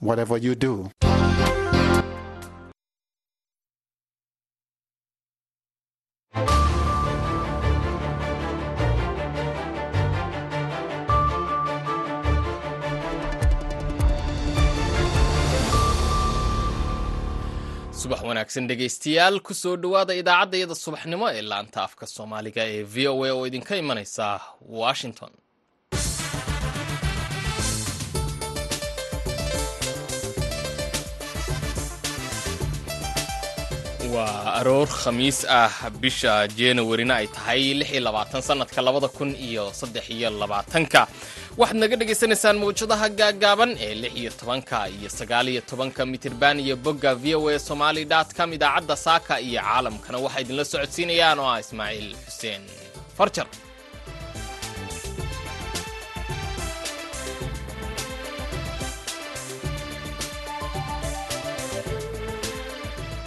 whatever you do. subax wanaagsan dhegaystayaal ku soo dhowaada idaacadda iyada subaxnimo ee laanta afka soomaaliga ee v o a oo idinka imanaysa washington waa aroor khamiis ah bisha januarina ay tahay sanadka ka waxaad naga dhagaysanaysaan mawjadaha gaagaaban ee tobanka iyo tobanka mitirban iyo bogga v o a somali com idaacadda saaka iyo caalamkana. Waxaa idinla socodsiinayaan oo ah ismaaciil xuseen farjar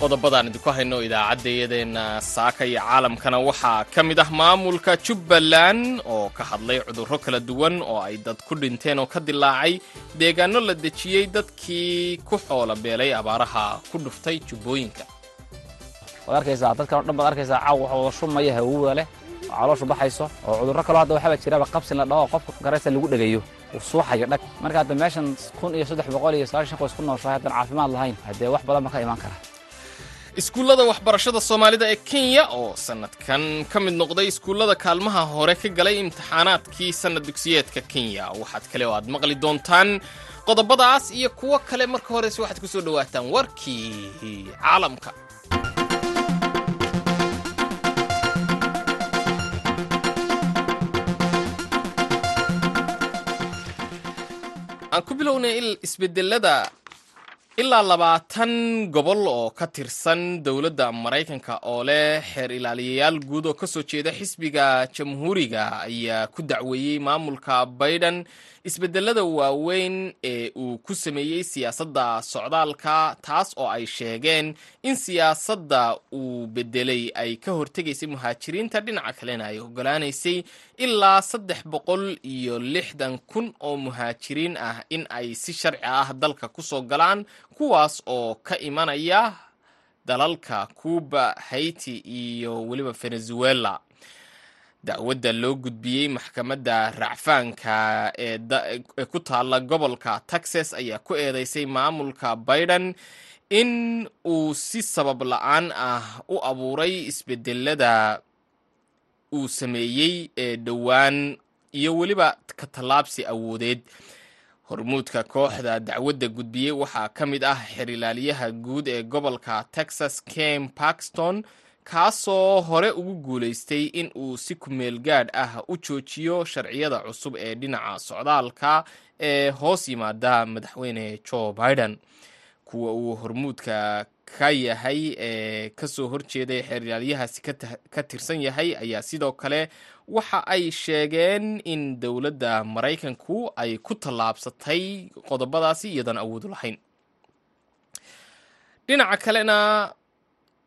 qodobadaan idinku hayno idaacaddayadeena saaka iyo caalamkana waxaa ka mid ah maamulka jubbaland oo ka hadlay cudurro kala duwan oo ay dad ku dhinteen oo ka dilaacay deegaano la dejiyey dadkii ku xoola beelay abaaraha ku dhuftay jubbooyinka. Waad arkaysaa dadkan o dhan baad arkaysaa caaw waxa wada shumaya leh oo calooshu baxayso oo cudurro kaloo hadda waxaaba jiraaba qabsin la dhaho qofka garaysa lagu dhegayo uu dhag. Marka hadda meeshan kun iyo saddex boqol iyo sagaashan qoys ku nooshahay haddaan caafimaad lahayn haddee wax badan ba ka imaan kara iskuullada waxbarashada soomaalida ee kenya oo sannadkan ka mid noqday iskuullada kaalmaha hore ka galay imtixaanaadkii sannad dugsiyeedka kenya. Waxaad kale oo aad maqli doontaan qodobadaas iyo kuwo kale marka horese waxaad ku soo dhowaataan warkii caalamka. Aan ku bilownay isbedelada ilaa labaatan gobol oo ka tirsan dowladda maraykanka oo leh xeer ilaaliyayaal guud oo ka soo jeeda xisbiga jamhuuriga ayaa ku dacweeyey maamulka biden isbedelada waaweyn ee uu ku sameeyey siyaasadda socdaalka taas oo ay sheegeen in siyaasadda uu bedelay ay ka hortegaysay muhaajiriinta dhinaca kalena ay ogolaanaysay ilaa saddex boqol iyo lixdan kun oo muhaajiriin ah in ay si sharci ah dalka ku soo galaan kuwaas oo ka imanaya dalalka cuuba haiti iyo weliba venezuela dacwadda loo gudbiyey maxkamadda racfaanka ee ku taalla gobolka texas ayaa ku eedeysay maamulka biden in uu si sabab la'aan ah u abuuray isbedelada uu sameeyey ee dhowaan iyo weliba ka tallaabsi awoodeed. Hormuudka kooxda dacwadda gudbiyey waxaa ka mid ah xerilaaliyaha guud ee gobolka texas kem parkston kaasoo hore ugu guulaystay in uu si kumeel gaadh ah u joojiyo sharciyada cusub ee dhinaca socdaalka ee hoos yimaada madaxweyne joe biden. Kuwa uu hormuudka ka yahay ee ka soo horjeeday xeeryaaliyahaasi ka tirsan yahay ayaa sidoo kale waxa ay sheegeen in dowladda maraykanku ay ku tallaabsatay qodobadaasi iyadoon awoodu lahayn. Dhinaca kalena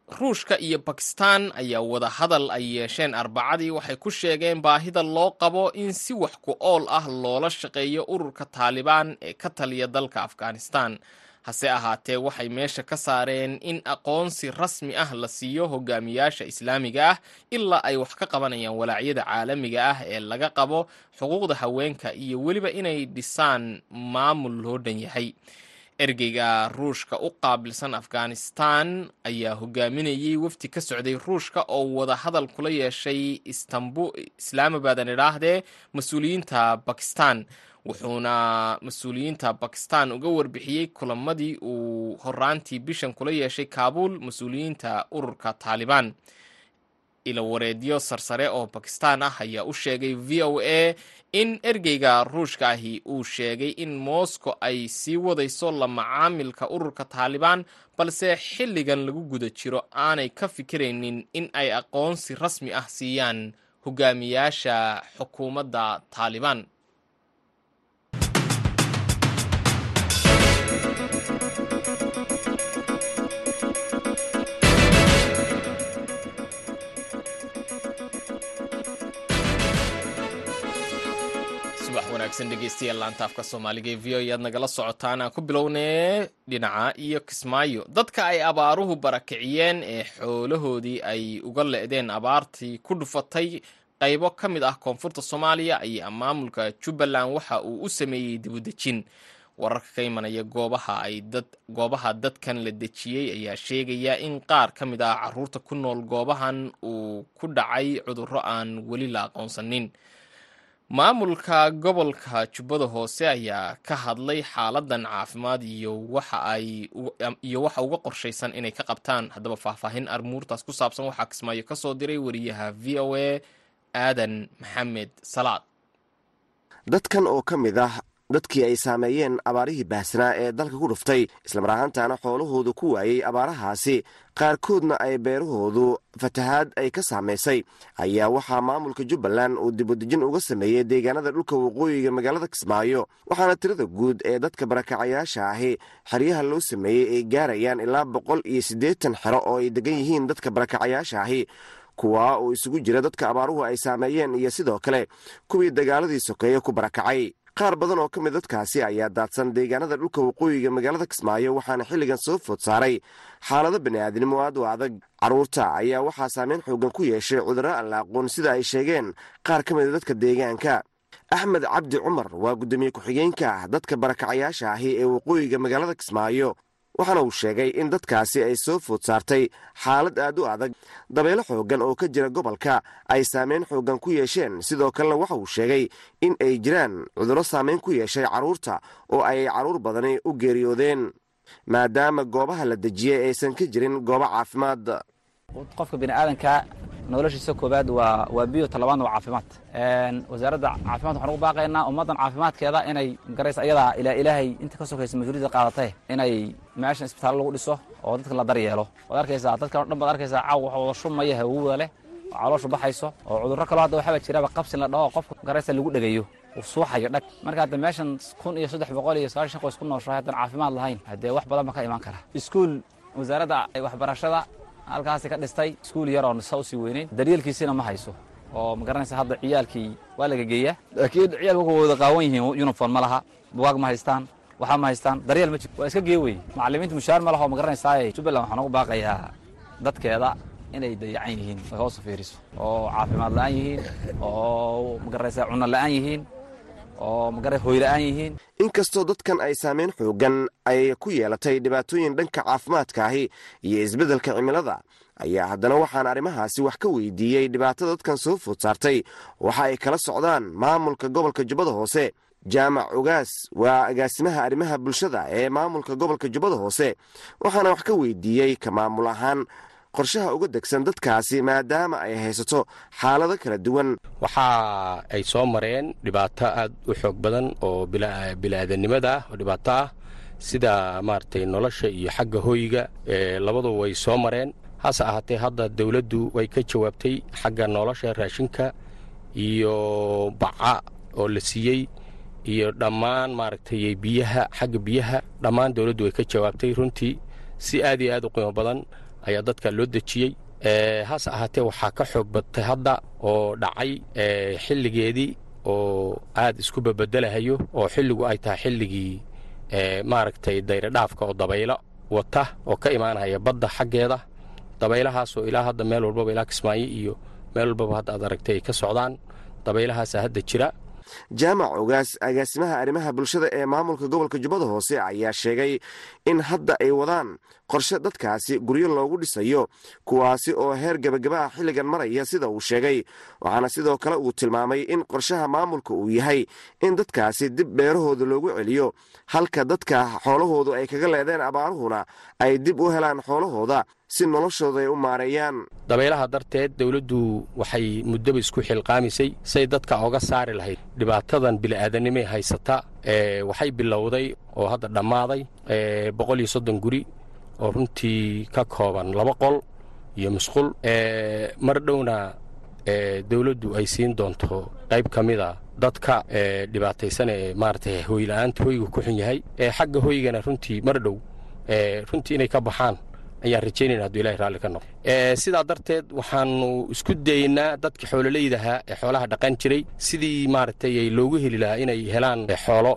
ruushka iyo bakistan ayaa wada hadal ay yeesheen arbacadii waxay ku sheegeen baahida loo qabo in si wax ku ool ah loola shaqeeyo ururka taalibaan ee ka taliya dalka afghanistan. Hase ahaatee waxay meesha ka saareen in aqoonsi rasmi ah la siiyo hogaamiyaasha islaamiga ah ilaa ay wax ka qabanayaan walaacyada caalamiga ah ee laga qabo xuquuqda haweenka iyo weliba inay dhisaan maamul loo dhan yahay ergeyga ruushka u qaabilsan afghanistan ayaa hogaaminayey wafdi ka socday ruushka oo wada hadal kula yeeshay islaamabadan idhaahdee mas'uuliyiinta bakistan wuxuuna mas'uuliyiinta bakistan uga warbixiyey kulamadii uu horaantii bishan kula yeeshay kaabuul mas'uuliyiinta ururka taalibaan ilawareedyo sarsare oo bakistan ah ayaa u sheegay v o a in ergeyga ruushka ahi uu sheegay in moscow ay sii wadayso la macaamilka ururka taalibaan balse xilligan lagu guda jiro aanay ka fikiraynin in ay aqoonsi rasmi ah siiyaan hogaamiyaasha xukuumadda taalibaan wanaagsan dhegeystayaal laantaafka soomaaliga ee v o ayaad nagala socotaan aan ku bilownee dhinaca iyo kismaayo. Dadka ay abaaruhu barakiciyeen ee xoolahoodii ay uga le'deen abaartii ku dhufatay qaybo ka mid ah koonfurta soomaaliya ayaa maamulka jubbaland waxa uu u sameeyey dibudejin. Wararka ka imanaya goobaha ay dad goobaha dadkan la dejiyey ayaa sheegaya in qaar ka mid ah carruurta ku nool goobahan uu ku dhacay cudurro aan weli la aqoonsanin maamulka gobolka jubbada hoose ayaa ka hadlay xaaladan caafimaad iyo waxa ay iyo waxa uga qorshaysan inay ka qabtaan haddaba faahfaahin. Armuurtaas ku saabsan waxaa kismaayo ka soo diray wariyaha v o a aadan maxamed salaad. Dadkan oo ka mid ah dadkii ay saameeyeen abaarihii baahsanaa ee dalka ku dhuftay islamar ahaantaana xoolahoodu ku waayey abaarahaasi. Qaarkoodna ay beerahoodu fatahaad ay ka saamaysay ayaa waxaa maamulka jubbaland uu dibudejin uga sameeyey deegaanada dhulka waqooyiga magaalada kismaayo waxaana tirada guud ee dadka barakacayaasha ahi xeryaha loo sameeyey ay gaarayaan ilaa boqol iyo siddeetan xero oo ay degan yihiin dadka barakacayaasha ahi. Kuwaa uu isugu jira dadka abaaruhu ay saameeyeen iyo sidoo kale kuwii dagaaladii sokeeye ku barakacay qaar badan oo ka mid dadkaasi ayaa daadsan deegaanada dhulka waqooyiga magaalada kismaayo waxaana xilligan soo food saaray. Xaalado bani'aadnimo aad u adag carruurta ayaa waxaa saameyn xoogan ku yeeshay cudurro aan la aqoon sida ay sheegeen qaar ka mida dadka deegaanka. Axmed cabdi cumar waa guddoomiye ku-xigeenka ah dadka barakacayaasha ahi ee waqooyiga magaalada kismaayo waxaana uu sheegay in dadkaasi ay soo food saartay xaalad aad u adag dabeelo xooggan oo ka jira gobolka ay saameyn xooggan ku yeesheen. Sidoo kalena waxa uu sheegay in ay jiraan cudurro saameyn ku yeeshay carruurta oo ay carruur badani u geeriyoodeen maadaama goobaha la dejiyey aysan ka jirin goobo caafimaad. Qofka bini'aadanka noloshiisa koobaad waa waa biyo talabaadna waa caafimaad. Wasaaradda caafimaad waxaan ugu baaqaynaa ummaddan caafimaadkeeda inay garaysa ayadaa ilaa ilaahay inta ka sokaysa mas'uuliyadda qaadatay inay meeshan isbitaallo lagu dhiso oo dadka la daryeelo. Waad arkaysaa dadkan o dhan baad arkaysaa caaw waxa wada shumaya hawowda leh oo calooshu baxayso oo cudurro kaloo hadda waxaaba jiraaba qabsin la dhaho qofka garaysa lagu dhegayo uu suuxayo dhag. Marka hadda meeshan kun iyo saddex boqol iyo sagaashan qoys ku nooshahay haddaan caafimaad lahayn haddee wax badan ba ka imaan kara. Iskuul wasaaradda waxbarashada halkaasi ka dhistay iskuul yar oo nisa u sii weyneyn. Daryeelkiisina ma hayso. Oo ma garanaysa hadda ciyaalkii waa laga geeyaa? Laakiin ciyaalku wa wada qaawan yihiin uniform ma laha. Bugaag ma haystaan waxaa ma haystaan. Daryeel ma jiro waa iska gee weye macallimiinta mushaar ma laha oo ma garanaysaa jubbaland waxaan ugu baaqayaa dadkeeda inay dayacan yihiin ay hoosu fiiriso. Oo caafimaad la'aan yihiin. Oo ma garanaysaa cunno la'aan yihiin oo magara hoy la'aan yihiin. Inkastoo dadkan ay saameyn xoogan ay ku yeelatay dhibaatooyin dhanka caafimaadka ahi iyo isbeddelka cimilada ayaa haddana waxaan arrimahaasi wax ka weydiiyey dhibaatada dadkan soo food saartay. Waxa ay kala socdaan maamulka gobolka jubbada hoose. Jaamac ogaas waa agaasimaha arrimaha bulshada ee maamulka gobolka jubbada hoose. Waxaana wax ka weydiiyey ka maamul ahaan qorshaha uga degsan dadkaasi maadaama ay haysato xaalado kala duwan. Waxa ay soo mareen dhibaato aad u xoog badan oo bilaadanimada ah oo dhibaato ah sida maaragtay nolosha iyo xagga hoyga labaduba way soo mareen. Hase ahaatee hadda dawladdu way ka jawaabtay xagga nolosha raashinka iyo baca oo la siiyey iyo dhammaan maaragtay biyaha xagga biyaha. Dhammaan dawladdu way ka jawaabtay runtii. Si aad iyo aad u qiimo badan ayaa dadka loo dejiyey. Hase ahaatee waxaa ka xoog badtay hadda oo dhacay xilligeedii oo aad isku babedelahayo oo xilligu ay tahay xilligii maaragtay dayradhaafka oo dabaylo wata oo ka imaanaya badda xaggeeda. Dabaylahaasoo ilaa hadda meel walbaba ilaa kismaayo iyo meel walbaba hadda aad aragtay ay ka socdaan. Dabaylahaasa hadda jira. Jaamac ogaas agaasimaha arrimaha bulshada ee maamulka gobolka jubbada hoose ayaa sheegay in hadda ay wadaan qorshe dadkaasi guryo loogu dhisayo kuwaasi oo heer gebagaba ah xilligan maraya sida uu sheegay. Waxaana sidoo kale uu tilmaamay in qorshaha maamulka uu yahay in dadkaasi dib beerahooda loogu celiyo halka dadka xoolahoodu ay kaga leedeen abaaruhuna ay dib u helaan xoolahooda si noloshooda ay u maareeyaan. Dabaylaha darteed dawladdu waxay muddaba isku xilqaamisay say dadka oga saari lahayd. Dhibaatadan bili'aadanimay haysata waxay bilowday oo hadda dhammaaday boqol iyo soddon guri oo runtii ka kooban laba qol iyo musqul. Mar dhowna dawladdu ay siin doonto qayb ka mida dadka dhibaataysan ee maaragtay hoyla'aanta hoyga ku xun yahay. Xagga hoygana runtii mar dhow runtii inay ka baxaan ayaan rajaynayna hadduu ilahay raalli ka noqo sidaa darteed waxaanu isku dayeynaa dadka xoololeydahaa ee xoolaha dhaqan jiray sidii maaragtay loogu heli lahaa inay helaan xoolo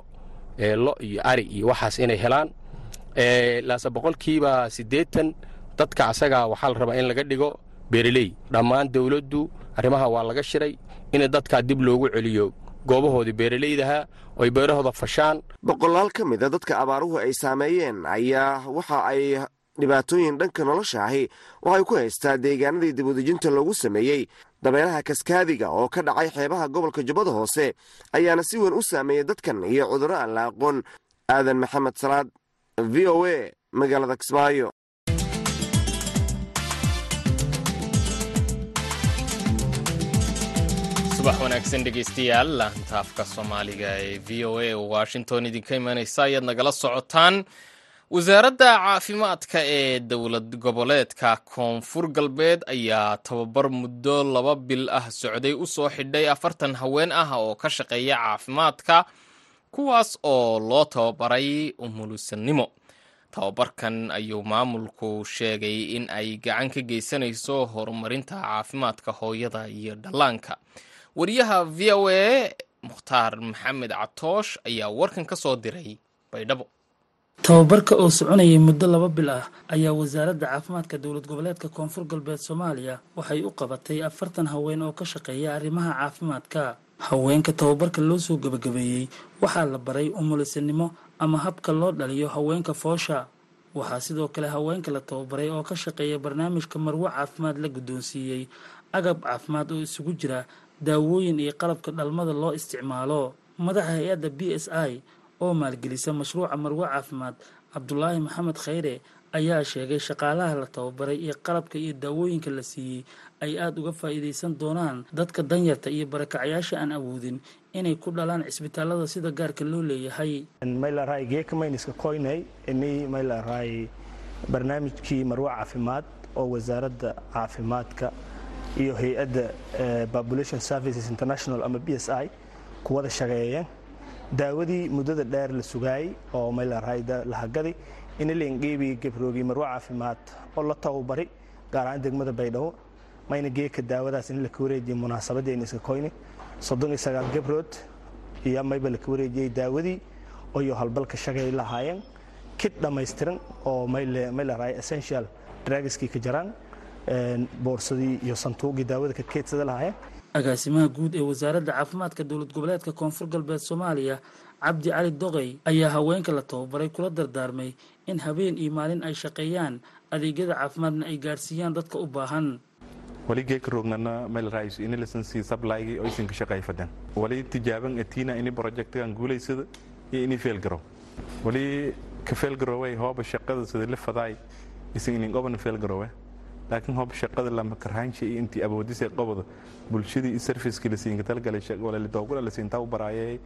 lo iyo ari iyo waxaas inay helaan laase boqolkiiba siddeetan dadka asagaa waxaa la rabaa in laga dhigo beereley dhammaan dowladdu arrimaha waa laga shiray in dadkaa dib loogu celiyo goobahoodii beeraleydaha oo ay beerahooda fashaan. Boqolaal ka mida dadka abaaruhu ay saameeyeen ayaa waxa ay dhibaatooyin dhanka nolosha ahi waxay ku haystaa deegaanadii dibudejinta loogu sameeyey. Dabeelaha kaskaadiga oo ka dhacay xeebaha gobolka jubbada hoose ayaana si weyn u saameeyey dadkan iyo cudurro aan la aqoon. Aadan maxamed salaad v o a magaalada kismaayo. Subax wanaagsan dhegeystayaal laanta afka soomaaliga ee v o a washington idinka imanaysa ayaad nagala socotaan. Wasaaradda caafimaadka ee dowlad goboleedka koonfur galbeed ayaa tababar muddo laba bil ah socday u soo xidhay afartan haween ah oo ka shaqeeya caafimaadka kuwaas oo loo tababaray umulusannimo. Tababarkan ayuu maamulku sheegay in ay gacan ka geysanayso horumarinta caafimaadka hooyada iyo dhallaanka. Wariyaha v o a mukhtaar maxamed catoosh ayaa warkan ka soo diray baydhabo. Tababarka oo soconayay muddo laba bil ah ayaa wasaaradda caafimaadka dowlad goboleedka koonfur galbeed soomaaliya waxay u qabatay afartan haween oo ka shaqeeya arrimaha caafimaadka haweenka tababarka loo soo gebagabeeyey waxaa la baray umulisanimo ama habka loo dhaliyo haweenka foosha. Waxaa sidoo kale haweenka la tababaray oo ka shaqeeya barnaamijka marwo caafimaad la guddoonsiiyey agab caafimaad oo isugu jira daawooyin iyo qalabka dhalmada loo isticmaalo. Madaxa hay'adda b s i oo maalgelisa mashruuca marwo caafimaad cabdulaahi maxamed khayre ayaa sheegay shaqaalaha la tababaray iyo qalabka iyo daawooyinka la siiyey ay aada uga faa'iidaysan doonaan dadka danyarta iyo barakacayaasha aan awoodin inay ku dhalaan cisbitaalada sida gaarka loo leeyahay. Barnaamijkii marwo caafimaad oo wasaaradda caafimaadka iyo hay'adda population services international ama b s i ku wada shaqeeyeen daawadii muddada dheer la sugaayey oo maylaray inilengeebi gabroogi marwo caafimaad oo la tababari gaar ahaan degmada baydhabo mayna geeka daawadaas in laka wareejiyey munaasabaddeena iska koyni soddon iyo sagaal gabrood iyo mayba laka wareejiyey daawadii oyo halbalka shagay lahaayeen kid dhammaystiran oo maylaray essential dragskii ka jaraan boorsadii iyo santuuqii daawada ka keedsada lahaayeen agaasimaha guud ee wasaaradda caafimaadka dowlad goboleedka koonfur galbeed soomaaliya cabdi cali doqey ayaa haweenka la tababaray kula dardaarmay in habeen iyo maalin ay shaqeeyaan adeegyada caafimaadna ay gaarsiiyaan dadka u baahan. Wali geeka roognana maylaraayisu ini lasansi sablaygii oo isinka shaqeey fadhan wali tijaaban atiina ini projectkan guulaysada iyo ini feelgaro wali ka feelgaroway hooba shaqada sida la fadaay isin inin qobana feelgarowe laakiin hooba shaqada lama karhaanshi iyo intii awoodisay qobada bulshadii iyo lasiinka talgalay walalidoogula lasiintaa u baraayay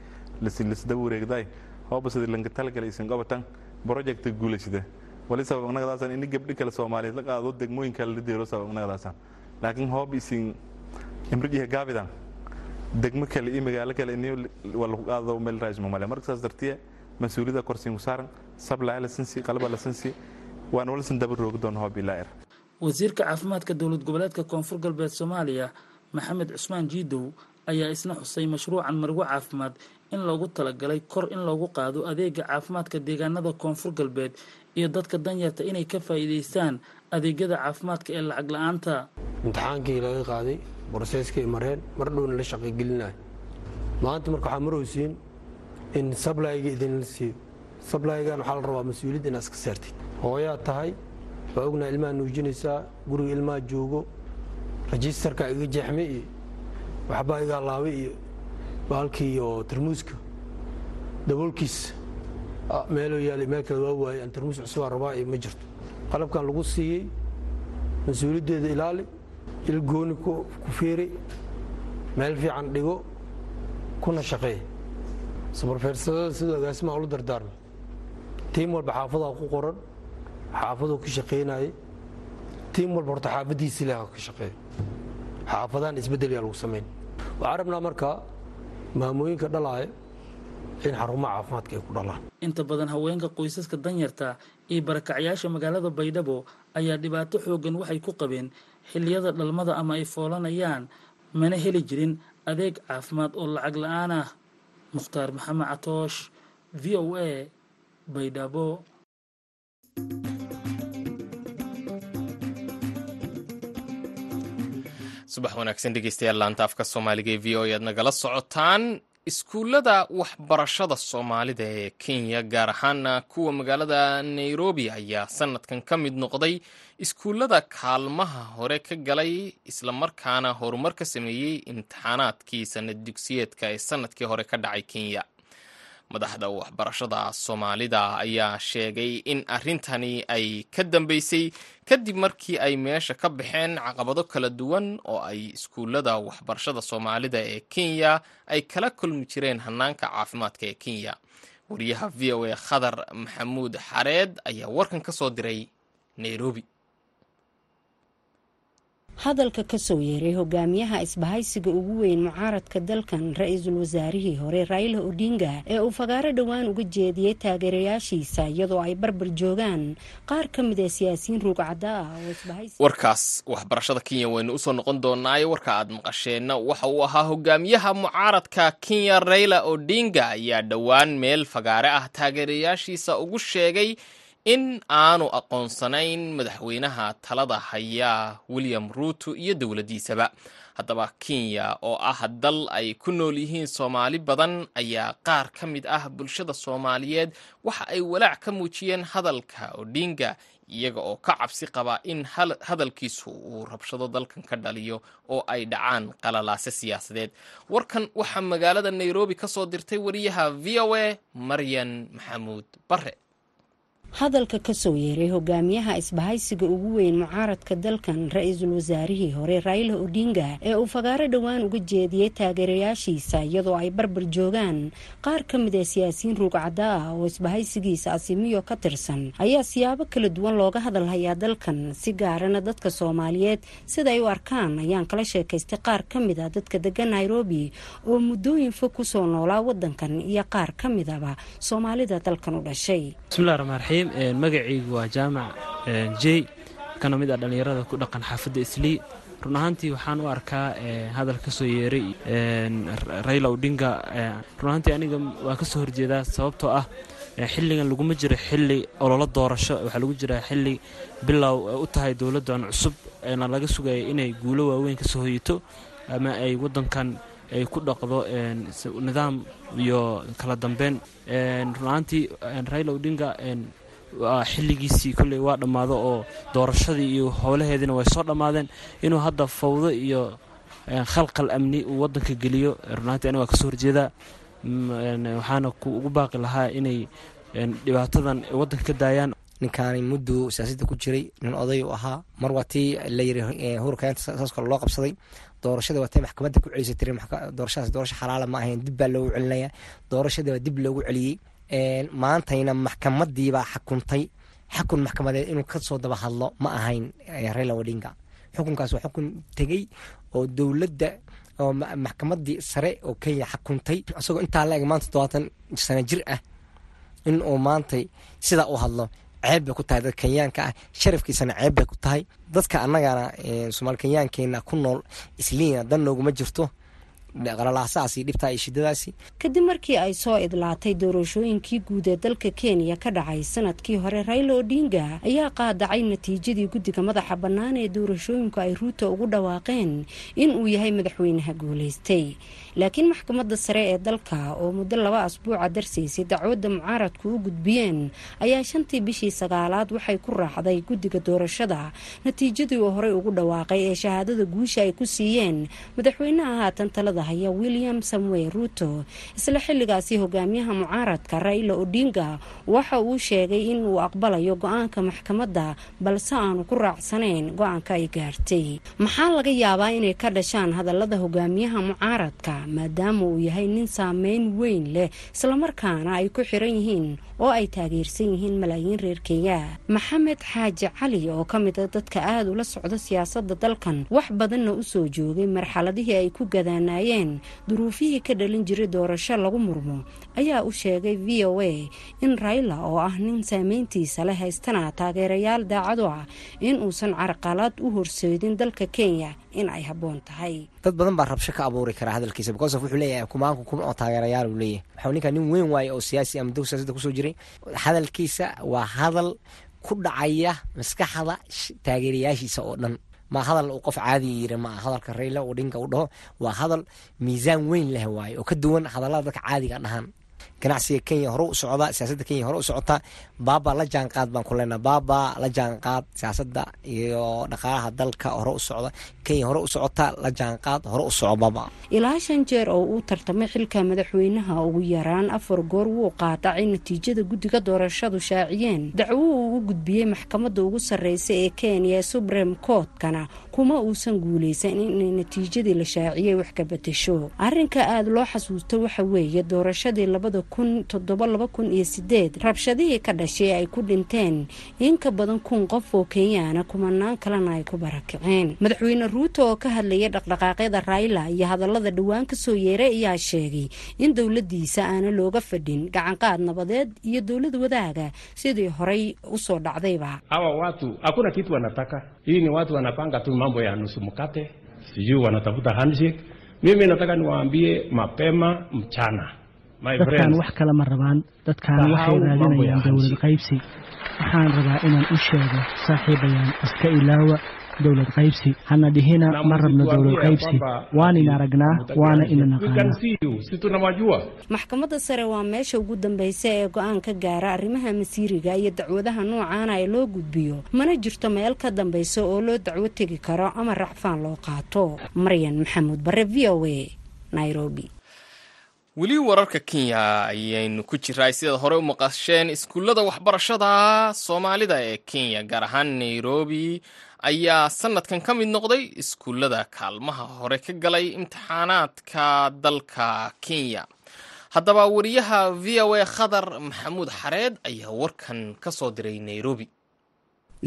wareegday hooba sida lanka talgalay isin qobatan projecta guulaysada wali sabab annagadaasaan ini gabdhi kale soomaaliyeed la qaado degmooyin kale la deero sabab annagadaasaan laakiin hoob isin imrijiha gaabidan degmo kale iyo magaalo kale ini walaku qaado meel raismo male marka saas dartiye mas'uuliyada korsiinku saaran sablaa lasansi qalaba lasansi waan walasan daba roogi doona hoob ilaa er. Wasiirka caafimaadka dowlad goboleedka koonfur galbeed soomaaliya maxamed cusmaan jiidow ayaa isna xusay mashruucan marwo caafimaad in loogu talagalay kor in loogu qaado adeega caafimaadka deegaanada koonfur galbeed iyo dadka danyarta inay ka faa'iidaystaan adeegyada caafimaadka ee lacag la'aanta. Imtixaankii laga qaaday boroseskay mareen mar dhowna la shaqaygelinayo maanta marka waxaa marhaysiin in sablayga idinla siiyo. Sablaygan waxaa la rabaa mas'uuliyadda inaad iska saartid. Hooyaad tahay waa ognaa ilmaha nuujinaysaa guriga ilmaha joogo rajistarka iga jeexme iyo waxbaa iga laabay iyo baalkii oo tarmuuska daboolkiis meeloo yaalay meel kale waa waayay aan tarmuus cusubaa rabaa iyo ma jirto. Qalabkan lagu siiyey mas'uuliyaddeeda ilaali il gooni ku fiiri meel fiican dhigo kuna shaqeey sabarfeersadada siduu agaasimaa ula dardaarmay tiim walba xaafadaa ku qoran xaafaduu ka shaqaynayay tiim walba horta xaafadiisi leh ka shaqeeyo xaafadaan isbeddel yaa lagu samayn waxaan rabnaa marka maamooyinka dhalaaya in xarumaha caafimaadka ay ku dhalaan. Inta badan haweenka qoysaska danyarta iyo barakacyaasha magaalada baydhabo ayaa dhibaato xoogan waxay ku qabeen xilliyada dhalmada ama ay foolanayaan mana heli jirin adeeg caafimaad oo lacag la'aan ah. Mukhtaar maxamed catoosh v o a baydhabo subax wanaagsan dhegeystayaal laanta afka soomaaliga ee v o e aad nagala socotaan. Iskuullada waxbarashada soomaalida ee kenya gaar ahaana kuwa magaalada nairobi ayaa sanadkan ka mid noqday iskuullada kaalmaha hore ka galay islamarkaana horumar ka sameeyey imtixaanaadkii sanad dugsiyeedka ee sannadkii hore ka dhacay kenya madaxda waxbarashada soomaalida ayaa sheegay in arrintani ay ka dambeysay kadib markii ay meesha ka baxeen caqabado kala duwan oo ay iskuullada waxbarashada soomaalida ee kenya ay kala kulmi jireen hanaanka caafimaadka ee kenya. Wariyaha v o a khadar maxamuud xareed ayaa warkan ka soo diray nairobi hadalka ka soo yeeray hogaamiyaha isbahaysiga ugu weyn mucaaradka dalkan ra'iisul wasaarihii hore raila odinga ee uu fagaaro dhowaan uga jeediyey taageerayaashiisa iyadoo ay barbar joogaan. Qaar ka mid ee siyaasiyiin ruugcadda ah oo isbahaysi warkaas waxbarashada kenya waynu u soo noqon doonaaye warka aad maqasheenna waxa uu ahaa hogaamiyaha mucaaradka kenya raila odinga ayaa dhowaan meel fagaare ah taageerayaashiisa ugu sheegay in aanu aqoonsanayn madaxweynaha talada haya william ruuto iyo dowladdiisaba. Haddaba kenya oo ah dal ay ku nool yihiin soomaali badan ayaa qaar ka mid ah bulshada soomaaliyeed waxa ay walaac ka muujiyeen hadalka odinga iyaga oo ka cabsi qaba in hadalkiisu uu rabshado dalkan ka dhaliyo oo ay dhacaan qalalaase siyaasadeed. Warkan waxaa magaalada nairobi ka soo dirtay wariyaha v o a maryan maxamuud bare hadalka ka soo yeeray hogaamiyaha isbahaysiga ugu weyn mucaaradka dalkan ra'iisul wasaarihii hore raila odinga ee uu fagaaro dhowaan uga jeediyey taageerayaashiisa iyadoo ay barbar joogaan. Qaar ka mid ee siyaasiyiin ruugcadda ah oo isbahaysigiisa asimiyo ka tirsan ayaa siyaabo kala duwan looga hadalhayaa dalkan si gaarana dadka soomaaliyeed. Sidaay u arkaan ayaan kala sheekaystay qaar ka mid a dadka degan nairobi oo muddooyin fog ku soo noolaa wadankan iyo qaar ka midaba soomaalida dalkan u dhashay magacaygu waa jaamac jey. Kana mid ah dhallinyarada ku dhaqan xaafadda islii run ahaantii waxaan u arkaa hadal ka soo yeeray rayla odinga. Run ahaantii aniga waa ka soo horjeedaa sababtoo ah xilligan laguma jiro xilli ololo doorasho. Waxaa lagu jiraa xilli bilow u tahay dowladdan cusub eena laga sugaya inay guulo waaweyn ka soo hoyito ama ay waddankan ay ku dhaqdo nidaam iyo kala dambeyn. Run ahaantii rayla odinga xilligiisii kolley waa dhammaado oo doorashadii iyo howlaheediina way soo dhammaadeen. Inuu hadda fawdo iyo khalqal amni uu waddanka geliyo runaantii aniga waa ka soo horjeedaa waxaana ugu baaqi lahaa inay dhibaatadan waddanka ka daayaan. Ninkaani mudduu siyaasadda ku jiray nin oday u ahaa mar waa tii la yiri hurkaynta saas kale loo qabsaday. Doorashada waa tay maxkamadda ku celisay tiri doorashadaas doorasho xalaala ma ahayn dib baa loogu celinaya doorashadii baa dib loogu celiyey maantayna maxkamadiibaa xakuntay. Xakun maxkamadeed inuu ka soo daba hadlo ma ahayn raila odinga. Xukunkaas waa xukun tegey oo dowladda oo maxkamadii sare oo kenya xakuntay. Isagoo intaa la eg maanta todobaatan sano jir ah in uu maantay sidaa u hadlo ceeb bay ku tahay dad kenyaanka ah sharafkiisana ceeb bay ku tahay. Dadka annagana somaali kenyaankeena ku nool isliina dan nooguma jirto qalalaasaasi dhibtaa iyo shidadaasi kadib markii ay soo idlaatay doorashooyinkii guud ee dalka kenya ka dhacay sannadkii hore raila odinga ayaa qaadacay natiijadii guddiga madaxa bannaan ee doorashooyinku ay ruuto ugu dhawaaqeen in uu yahay madaxweynaha guulaystay. Laakiin maxkamadda sare ee dalka oo muddo laba asbuuca darsaysay dacwadda mucaaradku u gudbiyeen ayaa shantii bishii sagaalaad waxay ku raacday guddiga doorashada. Natiijadii uu horey ugu dhawaaqay ee shahaadada guusha ay ku siiyeen madaxweynaha haatan talada haya william samuel ruuto isla xilligaasi hogaamiyaha mucaaradka raila odinga. Waxa uu sheegay in uu aqbalayo go'aanka maxkamadda balse aanu ku raacsanayn go'aanka ay gaartay. Maxaa laga yaabaa inay ka dhashaan hadallada hogaamiyaha mucaaradka maadaama uu yahay nin saameyn weyn leh islamarkaana ay ku xiran yihiin oo ay taageersan yihiin malaayiin reer kenya. Maxamed xaaji cali oo ka mid a dadka aada ula socda siyaasadda dalkan wax badanna u soo joogay marxaladihii ay ku gadaanaayeen. Duruufihii ka dhalin jiray doorasho lagu murmo ayaa u sheegay v o a in rayla oo ah nin saameyntiisa leh haystana taageerayaal daacadu ah in uusan carqalaad u horseedin dalka kenya in ay habboon tahay. Dad badan baa rabsho ka abuuri karaa hadalkiisa because wuxuu leeyahay kumaanku kuma oo taageerayaal uu leeyahay. Waxaa ninka nin weyn waaye oo siyaasi ama dog siyaasadda ku soo jiray hadalkiisa waa hadal ku dhacaya maskaxda taageerayaashiisa oo dhan. Ma hadal uu qof caadiya yiri ma hadalka rayla uu u dhaho waa hadal miisaan weyn leh waaye oo ka duwan hadallada dadka caadiga dhahaan ganacsiga kenya hore u socda siyaasadda kenya hore u socota baaba la jaanqaad baan ku leenaha baaba la jaanqaad siyaasadda iyo dhaqaalaha dalka hore u socda. Kenya hore u socota la jaanqaad hore u soco ilaa shan jeer oo uu tartamay xilka madaxweynaha ugu yaraan afar goor wuu qaadacay natiijada guddiga doorashadu shaaciyeen. Dacwo uu u gudbiyey maxkamadda ugu sarreysa ee kenya suprem courtkana kuma uusan guuleysan inay natiijadii la shaaciyey wax ka bedesho arrinka aada loo xasuusta waxa weeye doorashadii labada kun toddoba laba kun iyo sideed rabshadihii ka dhashay ay ku dhinteen in ka badan kun qof oo kenyaana kumanaan kalena ay ku barakaceen. Madaxweyne ruuto oo ka hadlayay dhaqdhaqaaqyada raila iyo hadallada dhowaan ka soo yeeray ayaa sheegay in dowladiisa aana looga fadhin gacanqaad nabadeed iyo dowlad wadaaga sidii horey u soo dhacdayba hii ni watu wanapanga tu mambo ya nusu mkate. Sijui wanatafuta handshake. Mimi nataka niwaambie mapema mchana dadkaan wax kale ma rabaan. Dadkaan waxay raadinayaan dowlad qaybsi. Waxaan rabaa inaan u sheego saaxiibayaan iska ilaawa dowlad qaybsi. Hana dhihina ma rabno dowlad qaybsi. waan in aragnaa waana ina naqaanaa. Maxkamadda sare waa meesha ugu dambaysa ee go'aan ka gaara arrimaha masiiriga iyo dacwadaha noocaana ee loo gudbiyo. Mana jirto meel ka dambaysa oo loo dacwo tegi karo ama racfaan loo qaato. Maryan maxamuud bare v o a nairobi. Weli wararka kenya ayaynu ku jiraa sidaad horey u maqasheen iskuullada waxbarashada soomaalida ee kenya gaar ahaan nairobi ayaa sanadkan ka mid noqday iskuullada kaalmaha hore ka galay imtixaanaadka dalka kenya. Haddaba wariyaha v o a khadar maxamuud xareed ayaa warkan ka soo diray nairobi.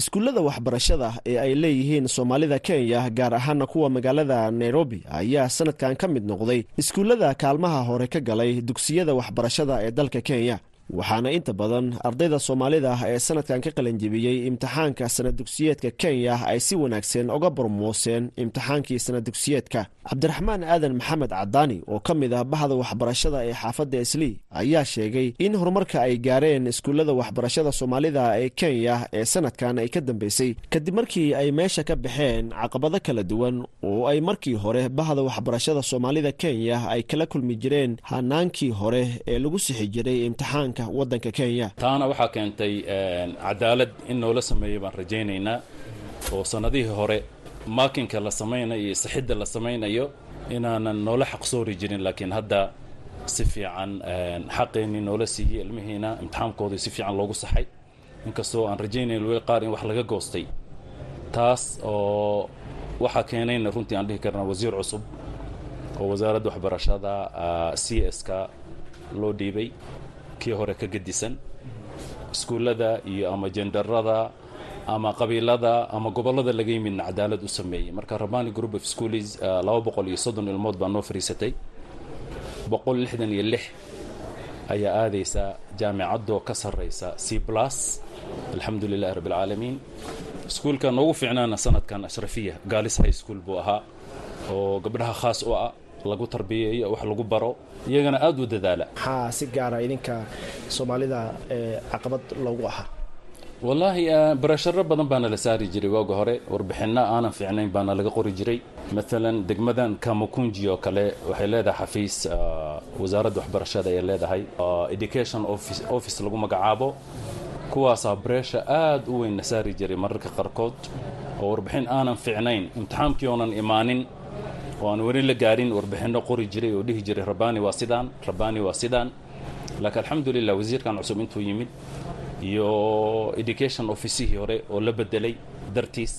Iskuullada waxbarashada ee ay leeyihiin soomaalida kenya gaar ahaana kuwa magaalada nairobi ayaa sanadkan ka mid noqday iskuullada kaalmaha hore ka galay dugsiyada waxbarashada ee dalka kenya waxaana inta badan ardayda soomaalida ee sanadkan ka qalanjibiyey imtixaanka sanad dugsiyeedka kenya ay si wanaagsan uga bormooseen imtixaankii sanad dugsiyeedka cabdiraxmaan aadan maxamed cadaani oo ka mid ah bahda waxbarashada ee xaafadda islii ayaa sheegay in horumarka ay gaareen iskuullada waxbarashada soomaalida ee kenya ee sanadkan ay ka dambeysay. Kadib markii ay meesha ka baxeen caqabado kala duwan oo ay markii hore bahda waxbarashada soomaalida kenya ay kala kulmi jireen hanaankii hore ee lagu sixi jiray imtixaanka wadanka kenya. Taana waxaa keentay cadaalad in noola sameeyo baan rajaynaynaa oo sannadihii hore maakinka la samaynayo iyo sixidda la samaynayo inaanan noola xaqsoori jirin laakiin hadda si fiican xaqeennii noola siiyey ilmihiina imtixaamkoodii si fiican loogu saxay. Inkastoo aan rajaynayn weli qaar in wax laga goostay taas oo waxaa keenayna runtii aan dhihi karnaa wasiir cusub oo wasaaradda waxbarashada c s ka loo dhiibay kii hore ka gedisan. Iskuullada iyo ama jendarada ama qabiilada ama gobollada laga yimidna cadaalad u sameeyey. Marka rabani group of schools laba boqol iyo soddon ilmood baa noo fariisatay. Boqol lixdan iyo lix ayaa aadaysa jaamicadoo ka sarraysa c plus. Alxamdu lilahi rabbi alcaalamiin iskuulka noogu fiicnaana sanadkan ashrafiya gaalis high school buu ahaa oo gabdhaha khaas u ah lagu tarbiyeeyo wax lagu baro iyagana aada u dadaala. Maxaa si gaara idinka soomaalida caqabad loogu ahaa? Wallaahi barasharo badan baana la saari jiray waaga hore. Warbixinno aanan fiicnayn baana laga qori jiray. Maalan degmadan kamakunji oo kale waxay leedahay xafiis wasaaradda waxbarashada ayay leedahay education office lagu magacaabo. Kuwaasaa bareesha aada u weyn na saari jiray mararka qaarkood. Oo warbixin aanan fiicnayn imtixaankii oonan imaanin oo aan weli la gaarin warbixinno qori jiray oo dhihi jiray rabani waa sidaan rabani waa sidaan. Laakiin alxamdulilah wasiirkan cusub intuu yimid iyo education officihii hore oo la bedelay dartiis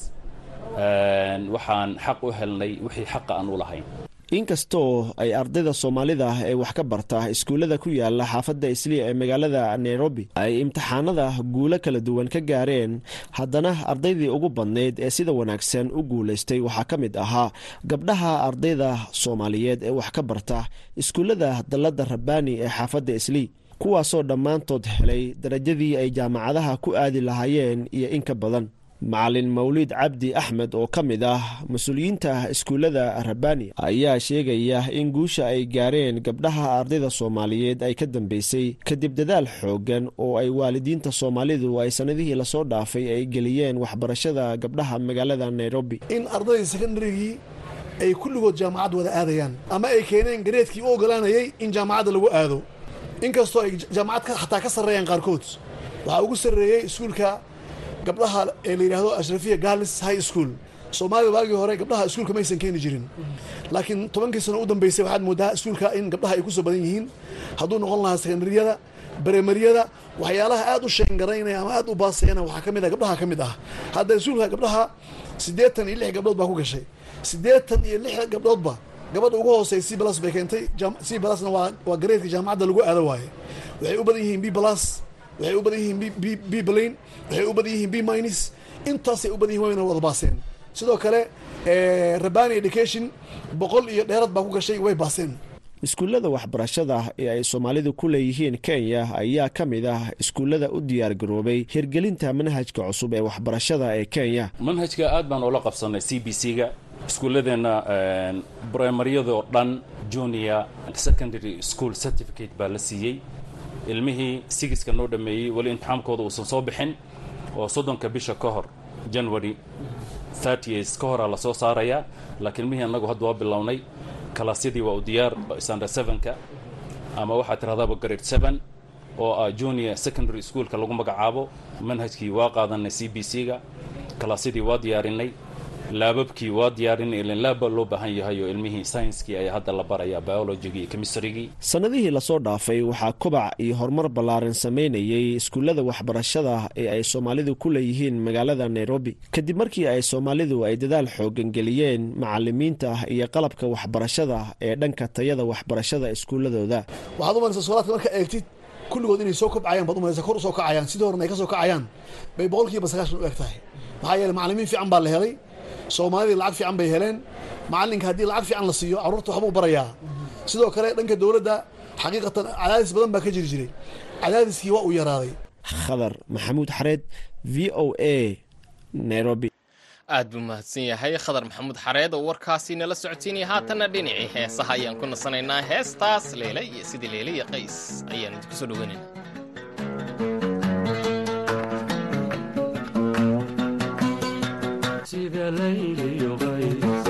waxaan xaq u helnay wixii xaqa aan u lahayn inkastoo ay ardayda soomaalida ee wax ka barta iskuullada ku yaalla xaafadda isliya ee magaalada nairobi ay imtixaanada guulo kala duwan ka gaareen. Haddana ardaydii ugu badnayd ee sida wanaagsan u guulaystay waxaa ka mid ahaa gabdhaha ardayda soomaaliyeed ee wax ka barta iskuullada dalladda rabbaani ee xaafadda islii kuwaasoo dhammaantood helay darajadii ay jaamacadaha ku aadi lahaayeen iyo in ka badan macalin mawliid cabdi axmed oo ka mid ah mas'uuliyiinta iskuullada rabbaani ayaa sheegaya in guusha ay gaareen gabdhaha ardayda soomaaliyeed ay ka dambeysay kadib dadaal xooggan oo ay waalidiinta soomaalidu ay sannadihii la soo dhaafay ay geliyeen waxbarashada gabdhaha magaalada nairobi. In ardaydii sekondarigii ay kulligood jaamacad wada aadayaan ama ay keeneen gareedkii u ogolaanayay in jaamacadda lagu aado. Inkastoo ay jaamacad xataa ka sarreeyaan qaarkood waxaa ugu sarreeyey iskuulka gabdhaha ee la yidhaahdo ashrafiya garlis high school. Soomaalida waagii hore gabdhaha iskuulka maysan keeni jirin. Laakiin tobankii sano u dambeysay waxaad moodaa iskuulka in gabdhaha ay ku soo badan yihiin. Hadduu noqon lahaa sekondariyada baremariyada waxyaalaha aad u sheengaraynaya ama aad u baasayana waxaa ka mid ah gabdhaha ka mid ah. Hadda iskuulka gabdhaha siddeetan iyo lix gabdhood baa ku gashay. Siddeetan iyo lix gabdhoodba gabadha ugu hoosey c blas bay keentay. C blasna waa gareedka jaamacadda lagu aado waaye. Waxay u badan yihiin b blas waxay u badan yihiin b blain waxay u badan yihiin b minus. Intaasay u badan yihiin wayna wada baaseen sidoo kale rabani education boqol iyo dheerad baa ku gashay way baaseen. Iskuullada waxbarashada ee ay soomaalidu ku leeyihiin kenya ayaa ka mid ah iskuullada u diyaar garoobay hirgelinta manhajka cusub ee waxbarashada ee kenya. Manhajka aad baan ula qabsanay c b c ga iskuulladeenna brimaryadoo dhan junior secondary school certificate baa la siiyey ilmihii sigiska noo dhammeeyey weli imtixaankooda uusan soo bixin oo soddonka bisha ka hor january thirties ka horaa la soo saarayaa. Laakiin ilmihii annagu hadda waa bilownay kalaasyadii waa u diyaar standard sevenka ama waxaad tirahdaaba grade seven oo ah junior secondary schoolka lagu magacaabo. Manhajkii waa qaadanay c b c ga kalaasyadii waa diyaarinay laababkii waa diyaarinay ilin laabba loo baahan yahay oo ilmihii saynskii ayaa hadda la barayaa biologigii iyo sannadihii la soo dhaafay waxaa kobac iyo horumar ballaaran samaynayay iskuullada waxbarashada ee ay soomaalidu ku leeyihiin magaalada nairobi. Kadib markii ay soomaalidu ay dadaal xoogan geliyeen macalimiinta iyo qalabka waxbarashada ee dhanka tayada waxbarashada iskuulladooda waxaad umalaysa soolaadka marka eegtid kulligood inay soo kobcayaan baad umalaysa kor u soo kacayaan sidii horena ay ka soo kacayaan bay boqolkiiba sagaashan u eg tahay maxaa yeeley macalimiin fiican baa la helay soomaalidii lacag fiican bay heleen. Macalinka haddii lacag fiican la siiyo carruurta waxbuu barayaa. Sidoo kale dhanka dowladda xaqiiqatan cadaadis badan baa ka jiri jiray. Cadaadiskii waa uu yaraaday. Khadar maxamuud xareed v o a nairobi. Aad buu mahadsan yahay khadar maxamuud xareed oo warkaasi nala socotiinaya haatanna dhinacii heesaha ayaan ku nasanaynaa. Heestaas leele iyo sidii leele iyo qays ayaan idinku soo dhoweynaynaa sida layli qays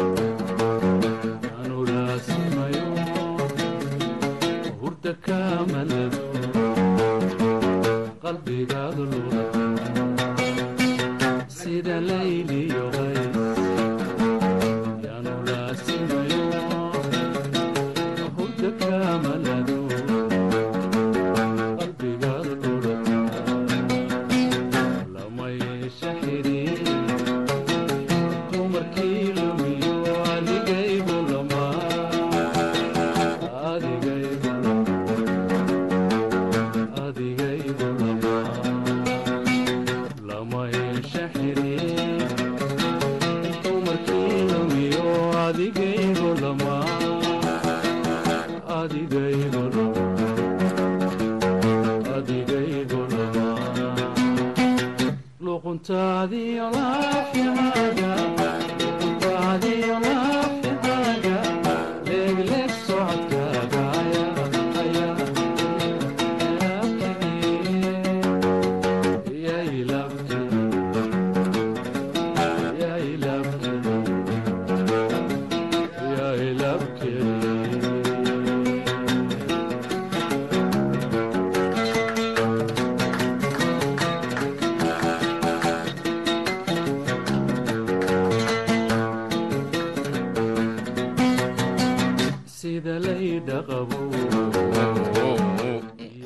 hurda kamalab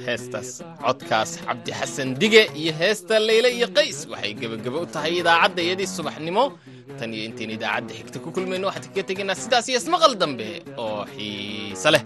heestaas codkaas cabdi xasan dige iyo heesta leyle iyo qays waxay gebageba u tahay idaacadda iyadii subaxnimo. Tan iyo intayn idaacadda xigta ku kulmayno waxaan kaga tegaynaa sidaas iyo ismaqal dambe oo xiise leh.